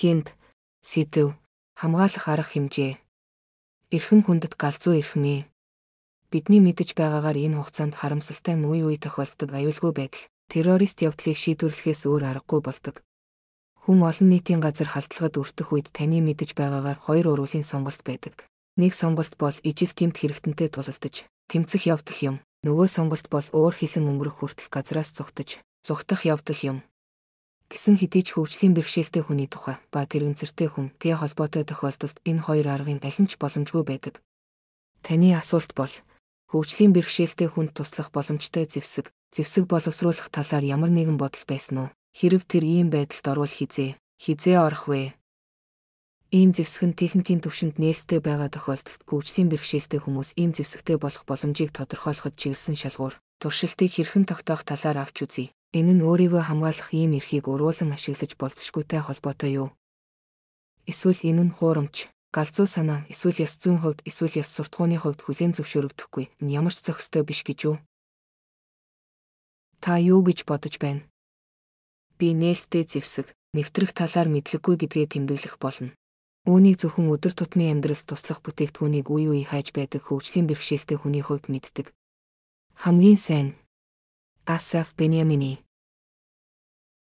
хинд сэдв хамгаалах арга хэмжээ. Эрхэн хүндэт галзуу эрхмээ. Бидний мэдэж байгаагаар энэ хугацаанд харамсалтай нь үе үе тохиолддог аюулгүй байдал, террорист явдлыг шийдвэрлэхээс өөр аргагүй болдог. Хүн олон нийтийн газар халтлагад өртөх үед таны мэдэж байгаагаар хоёр уруулын сонголт байдаг. Нэг сонголт бол ижил гэмт хэрэгтэнтэй тулалдаж, тэмцэх явдал юм. Нөгөө сонголт бол уур хилэн өнгөрөх хүртэл газраас зүгтэж, зүгтах явдал юм гэсэн хэдий ч хөгжлийн бэрхшээлтэй хүний тухай ба тэрэгцэртэй хүн тий холбоотой тохиолдолд энэ хоёр аргын аль нь ч боломжгүй байдаг. Таны асуулт бол хөгжлийн бэрхшээлтэй хүнд туслах боломжтой зэвсэг, зэвсэг боловсруулах талаар ямар нэгэн бодол байсан уу? Хэрв тэр ийм байдалд орвол хизээ, хизээ орох вэ? Ийм зэвсэг нь техникийн төвшөнд нээлттэй байгаа тохиолдолд хөгжлийн бэрхшээлтэй хүмүүс ийм зэвсэгтэй болох боломжийг тодорхойлоход чиглэсэн шалгуур, туршилтыг хэрхэн тогтоох талаар авч үзье. Энэ нь өөрийгөө хамгаалах ийм эрхийг уруулан ашиглаж болцшгүйтэй холбоотой юу? Эсвэл энэ нь хуурамч, галзуу санаа, эсвэл ёс зүйн хувьд, эсвэл ёс суртахууны хувьд хүлээн зөвшөөрөгдөхгүй нь ямар ч зохистой биш гэж юу? Та юу гэж бодож байна? Би нээлттэй зэвсэг, нэвтрэх талаар мэдлэггүй гэдгээ тэмдэглэх болно. Үүнийг зөвхөн өдөр тутмын амьдралд туслах бүтээгдэхүүнийг үе үе хайж байдаг хөгжлийн бэрхшээлтэй хүний хувьд мэддэг. Хамгийн сайн аз са.